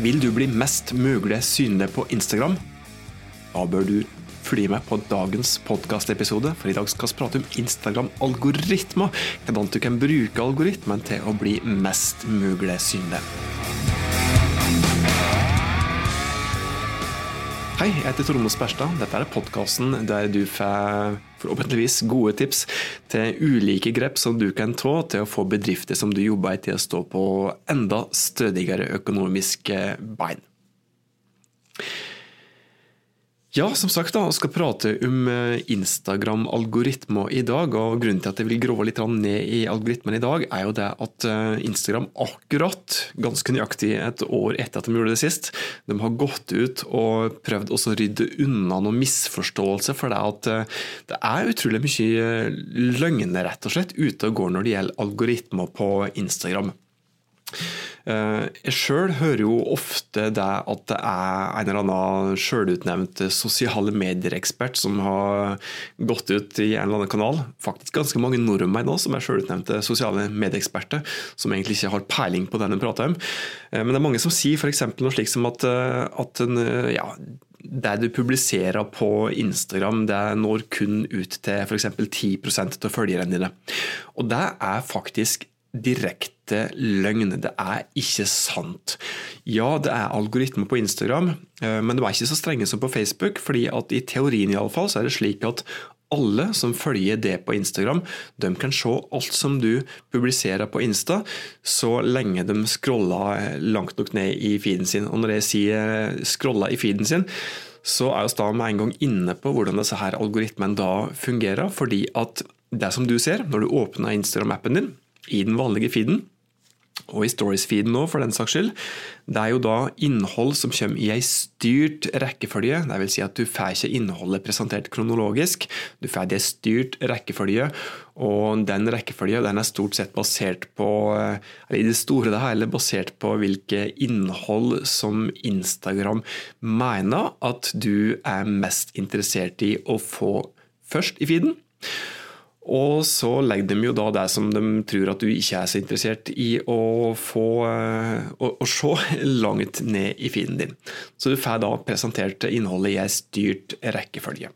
Vil du bli mest mulig synlig på Instagram? Da bør du følge med på dagens podkastepisode, for i dag skal vi prate om Instagram-algoritmer. Hvordan du kan bruke algoritmen til å bli mest mulig synlig. Hei, jeg heter Tormod Sperstad. Dette er podkasten der du får forhåpentligvis gode tips til ulike grep som du kan ta til å få bedrifter som du jobber i, til å stå på enda stødigere økonomiske bein. Ja, som sagt, da, jeg skal prate om eh, Instagram-algoritmer i dag. og Grunnen til at jeg vil grove litt ned i algoritmen i dag, er jo det at eh, Instagram akkurat, ganske nøyaktig et år etter at de gjorde det sist, de har gått ut og prøvd å rydde unna noen misforståelse for det at eh, det er utrolig mye løgner rett og slett ute og går når det gjelder algoritmer på Instagram. Eh, jeg sjøl hører jo ofte det at det er en eller annen sjølutnevnt sosiale medier-ekspert som har gått ut i en eller annen kanal. Faktisk ganske mange nordmenn nå som er sjølutnevnte sosiale medieeksperter, som egentlig ikke har peiling på det de prater om. Eh, men det er mange som sier f.eks. noe slikt som at, eh, at en, ja, det du publiserer på Instagram, det når kun ut til f.eks. 10% av følgerne dine. Og det er faktisk direkte løgn. Det er ikke sant. Ja, det er algoritmer på Instagram, eh, men de er ikke så strenge som på Facebook. fordi at i teorien i alle fall, så er det slik at alle som følger det på Instagram, de kan se alt som du publiserer på Insta, så lenge de scroller langt nok ned i feeden sin. Og når jeg sier scroller i feeden sin, så er vi da med en gang inne på hvordan disse her algoritmene da fungerer. Fordi at det som du ser når du åpner Instagram-appen din, i den vanlige feeden, og i stories-feeden nå, for den saks skyld, det er jo da innhold som kommer i ei styrt rekkefølge. Vil si at du får ikke innholdet presentert kronologisk, du får det i styrt rekkefølge. Og den rekkefølgen den er stort sett basert på, eller i det store det hele, basert på hvilke innhold som Instagram mener at du er mest interessert i å få først i feeden. Og så legger de jo da det som de tror at du ikke er så interessert i å få eh, å, å se langt ned i feeden din. Så du får da presentert innholdet i ei styrt rekkefølge.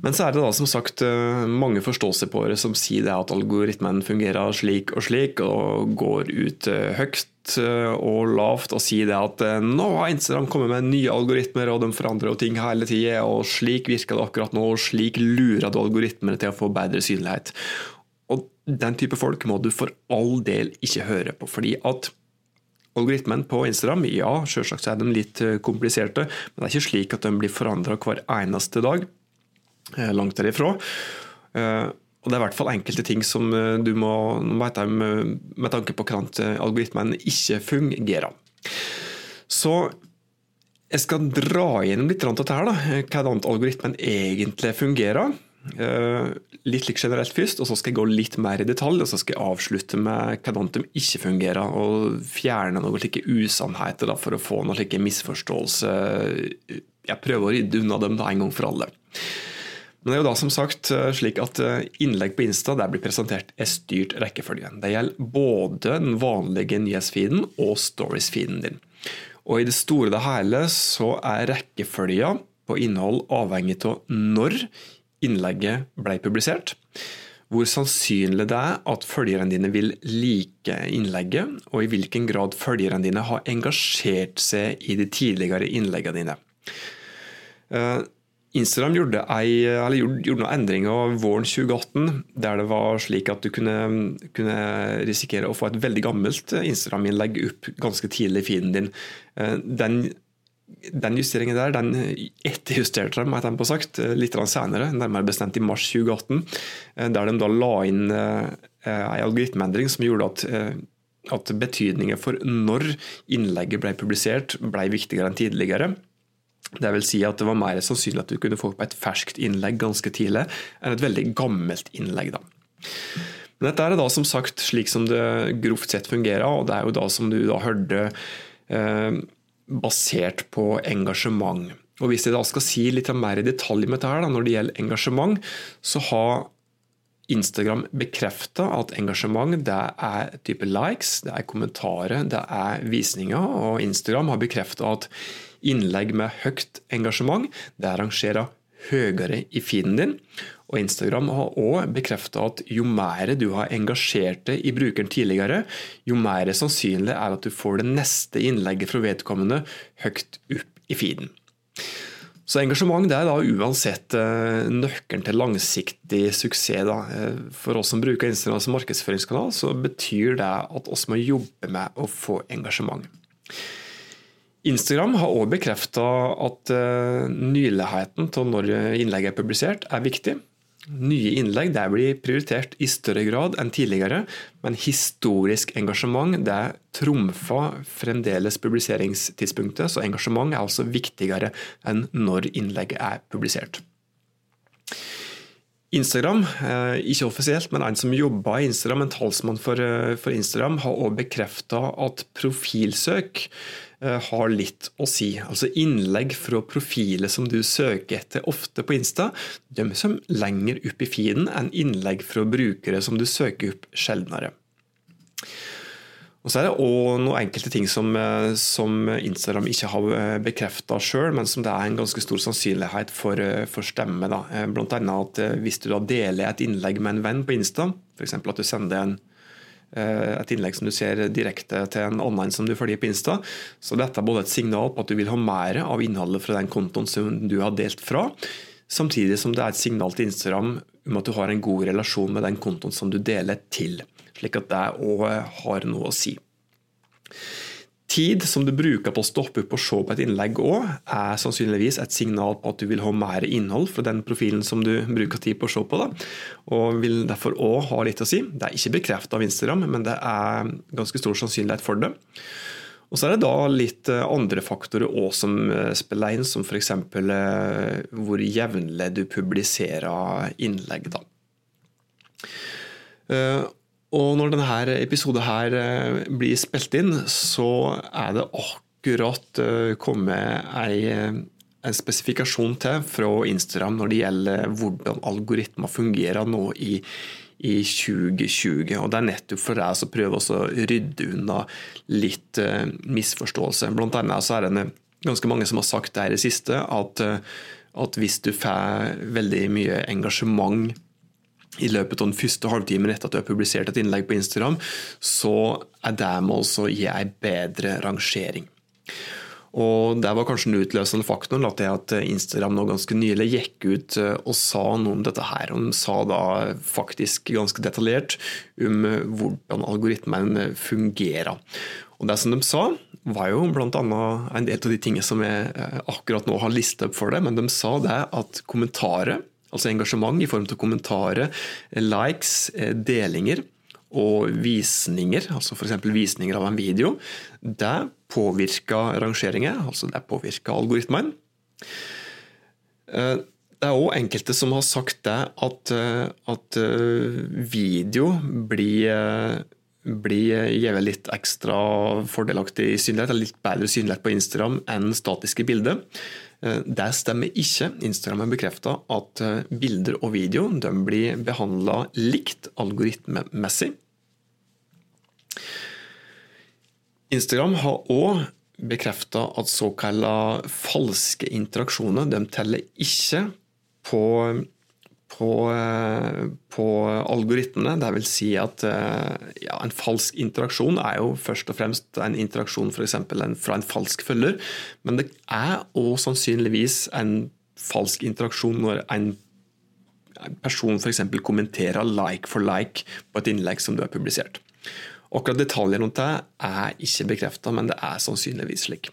Men så er det da som sagt eh, mange forståelsespåere som sier det at algoritmen fungerer slik og slik, og går ut eh, høyt Eh, og lavt og sier det at nå har Instagram kommet med nye algoritmer, og de forandrer ting hele tida, og slik virker det akkurat nå, og slik lurer du algoritmene til å få bedre synlighet. Og den type folk må du for all del ikke høre på, fordi at Algoritmen på Instagram ja, selvsagt er de litt kompliserte, men det er ikke slik at de blir forandra hver eneste dag. Langt derifra. Og det er i hvert fall enkelte ting som eh, du må, vite med, tanke på hvordan algoritmen ikke fungerer. Så jeg skal dra gjennom litt av dette her, da, hvordan algoritmen egentlig fungerer. Eh, litt like generelt først, og så skal jeg gå litt mer i detalj. Og så skal jeg avslutte med hvordan de ikke fungerer, og fjerne noen slike usannheter da, for å få noen slike misforståelser. Jeg prøver å rydde unna dem da, en gang for alle. Men det er jo da som sagt eh, slik at eh, innlegg på Insta der blir presentert i styrt rekkefølge. Det gjelder både den vanlige nyhetsfeeden og stories-feeden din. Og i det store og hele så er rekkefølga på innhold avhengig av når innlegget ble publisert, hvor sannsynlig det er at følgerne dine vil like innlegget, og i hvilken grad følgerne dine har engasjert seg i de tidligere innleggene dine. Eh, Instagram gjorde, ei, gjorde, gjorde, noen endringer våren 2018, der det var slik at du kunne, kunne risikere å få et veldig gammelt Instagram-innlegg opp ganske tidlig i feeden din. Eh, den, den justeringen der den etterjusterte de på sagt, litt senere, nærmere bestemt i mars 2018, eh, der de da la inn en eh, algoritmeendring som gjorde at at betydningen for når innlegget ble publisert, ble viktigere enn tidligere. Det vil si at det var mer sannsynlig at du kunne få opp et ferskt innlegg ganske tidlig enn et veldig gammelt innlegg. Da. Men dette er da som sagt slik som det grovt sett fungerer, og det er jo da som du da hørte eh, basert på engasjement. Og Hvis jeg da skal si litt mer i detalj med dette her, da, når det gjelder engasjement, så har Instagram bekrefter at engasjement det er type likes, det er kommentarer, det er visninger. Og Instagram har bekreftet at innlegg med høyt engasjement det rangerer høyere i feeden din. Og Instagram har òg bekrefta at jo mer du har engasjert deg i brukeren tidligere, jo mer sannsynlig er at du får det neste innlegget fra vedkommende høyt opp i feeden. Så engasjement det er da uansett eh, nøkkelen til langsiktig suksess. Da. Eh, for oss som bruker Instagram som markedsføringskanal, så betyr det at oss må jobbe med å få engasjement. Instagram har òg bekrefta at uh, nyligheten til når innlegget er publisert, er viktig. Nye innlegg det blir prioritert i større grad enn tidligere, men historisk engasjement det trumfer fremdeles publiseringstidspunktet, så engasjement er altså viktigere enn når innlegget er publisert. Instagram, eh, ikke offisielt, men en som jobber i Instagram, en talsmann for, eh, Instagram, har også bekrefta at profilsøk har litt å si. Altså Innlegg fra profiler som du søker etter ofte på Insta, de kommer lenger opp i feeden enn innlegg fra brukere som du søker opp sjeldnere. Og så er det òg noen enkelte ting som, eh, som, Instagram ikke har eh, bekrefta sjøl, men som det er en ganske stor sannsynlighet for, for stemme. Da. Blant annet at hvis du deler et innlegg med en venn på Insta, f.eks. at du sender en Eh, et innlegg som du ser direkte til en online som du følger på Insta. Så dette er både et signal på at du vil ha mer av innholdet fra den kontoen som du har delt fra, samtidig som det er et signal til Instagram om at du har en god relasjon med den kontoen som du deler til. Slik at det òg har noe å si. Tid som du bruker på å stoppe opp og se på et innlegg òg, er sannsynligvis et signal på at du vil ha mer innhold fra den profilen som du bruker tid på å se på. Da. Og vil derfor òg ha litt å si. Det er ikke bekreftet av Instagram, men det er ganske stor sannsynlighet for det. Og så er det da litt eh, andre faktorer òg som eh, spiller inn, som f.eks. Eh, hvor jevnlig du publiserer innlegg. da. Og når denne episoden her eh, blir spilt inn, så er det akkurat eh, kommet ei, eh, en spesifikasjon til fra Instagram når det gjelder hvordan algoritmer fungerer nå i, i 2020. Og Det er nettopp for deg som prøver å rydde unna litt misforståelse. Blant annet så er det ganske mange som har sagt det her i det siste, at, at hvis du får veldig mye engasjement i løpet av den første halvtimen etter at du har publisert et innlegg på Instagram, så er det med å gi en bedre rangering. Og Det var kanskje den utløsende faktoren at, at Instagram nå ganske nylig gikk ut eh, og sa noe om dette. her. Og de sa da faktisk ganske detaljert om hvordan algoritmen fungerer. Og Det som de sa, var jo bl.a. en del av de tingene som jeg eh, akkurat nå har listet opp for deg, men de sa det at kommentarer Altså engasjement i form av kommentarer, likes, eh, delinger og visninger, altså f.eks. visninger av en video, det påvirker rangeringer, altså det påvirker algoritmen. Eh, det er òg enkelte som har sagt det at, eh, at video blir blir gitt litt ekstra fordelaktig synlighet, eller litt bedre synlighet på Instagram enn statiske bilder. Eh, det stemmer ikke. Instagram har bekrefta at eh, bilder og video blir behandla likt algoritmemessig. Instagram har òg bekrefta at såkalte falske interaksjoner de teller ikke på på, eh, på algoritmene. Dvs. si at eh, ja, en falsk interaksjon er jo først og fremst en interaksjon for en, fra en falsk følger, men det er også sannsynligvis en falsk interaksjon når en person f.eks. kommenterer like for like på et innlegg som du har publisert. Akkurat detaljer rundt det er ikke bekrefta, men det er sannsynligvis slik.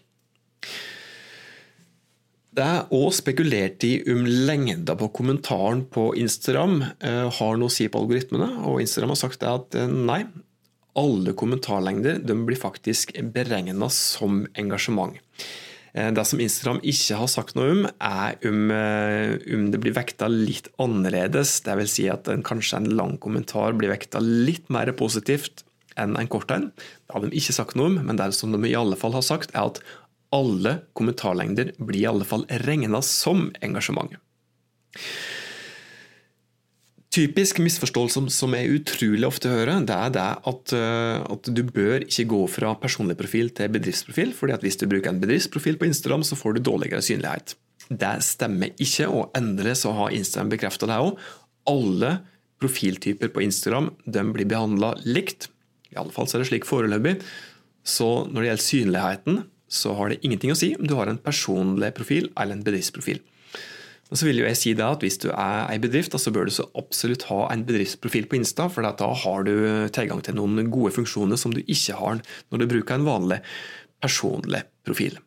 Det er òg spekulert i om lengda på kommentaren på Instagram eh, har noe å si på algoritmene. og Instagram har sagt at eh, nei, alle kommentarlengder blir faktisk beregna som engasjement. Eh, det som Instagram ikke har sagt noe om, er om, om det blir vekta litt annerledes. Dvs. Si at en, kanskje en lang kommentar blir vekta litt mer positivt enn en kort en. Det har de ikke sagt noe om, men det som de i alle fall har sagt, er at alle kommentarlengder blir i alle fall regna som engasjement. typisk misforståelse som jeg utrolig ofte hører, det er det at, eh, at, du bør ikke gå fra personlig profil til bedriftsprofil. fordi at hvis du bruker en bedriftsprofil på Instagram, så får du dårligere synlighet. Det stemmer ikke, og endelig så har Instagram bekrefta det òg. Alle profiltyper på Instagram de blir behandla likt. I alle fall så er det slik foreløpig. Så når det gjelder synligheten, så har det ingenting å si om du har en personlig profil eller en bedriftsprofil. Og så vil jeg si da at Hvis du er ei bedrift, så bør du så absolutt ha en bedriftsprofil på Insta, for da har du tilgang til noen gode funksjoner som du ikke har når du bruker en vanlig personlig profil.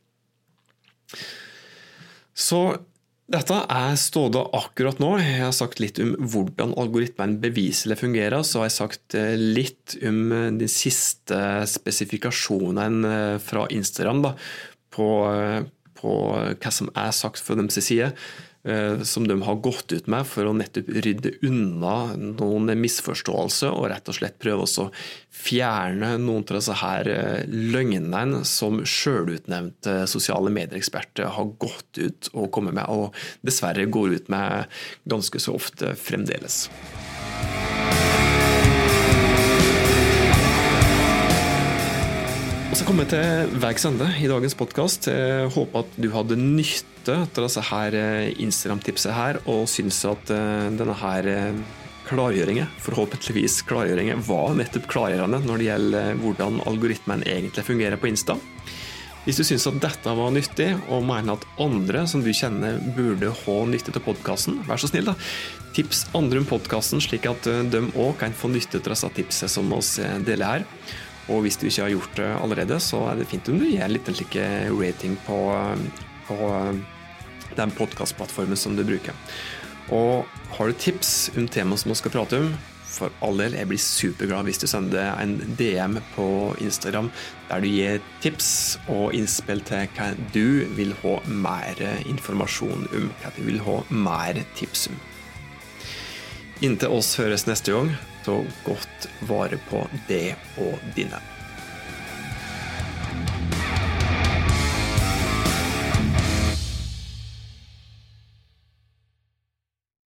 Så dette er ståda akkurat nå. Jeg har sagt litt om hvordan algoritmen beviselig fungerer. Så har jeg sagt eh, litt om de siste spesifikasjonene eh, fra Instagram da, på, eh, på hva som er sagt fra deres side. Eh, som de har gått ut med for å nettopp rydde unna noen misforståelser og rett og slett prøve å fjerne noen av disse her eh, løgnene som sjølutnevnte sosiale medieeksperter har gått ut og kommet med, og dessverre går ut med ganske så ofte fremdeles. Så kommer jeg til veis ende i dagens podkast. Håper at du hadde nytte av disse her eh, Instagram-tipset her, og syns at eh, denne her eh, klargjøringen, forhåpentligvis klargjøringen, var nettopp klargjørende når det gjelder hvordan algoritmen egentlig fungerer på Insta. Hvis du syns at dette var nyttig, og mener at andre som du kjenner burde ha nytte av podkasten, vær så snill, da. Tips andre om podkasten, slik at de òg kan få nytte av disse tipsene som vi deler her. Og hvis du ikke har gjort det allerede, så er det fint om du gir en liten like rating på, på den podkastplattformen som du bruker. Og har du tips om tema som vi skal prate om, for all del, jeg blir superglad hvis du sender en DM på Instagram der du gir tips og innspill til hva du vil ha mer informasjon om, hva du vil ha mer tips om. Inntil oss høres neste gang, ta godt vare på det og dine.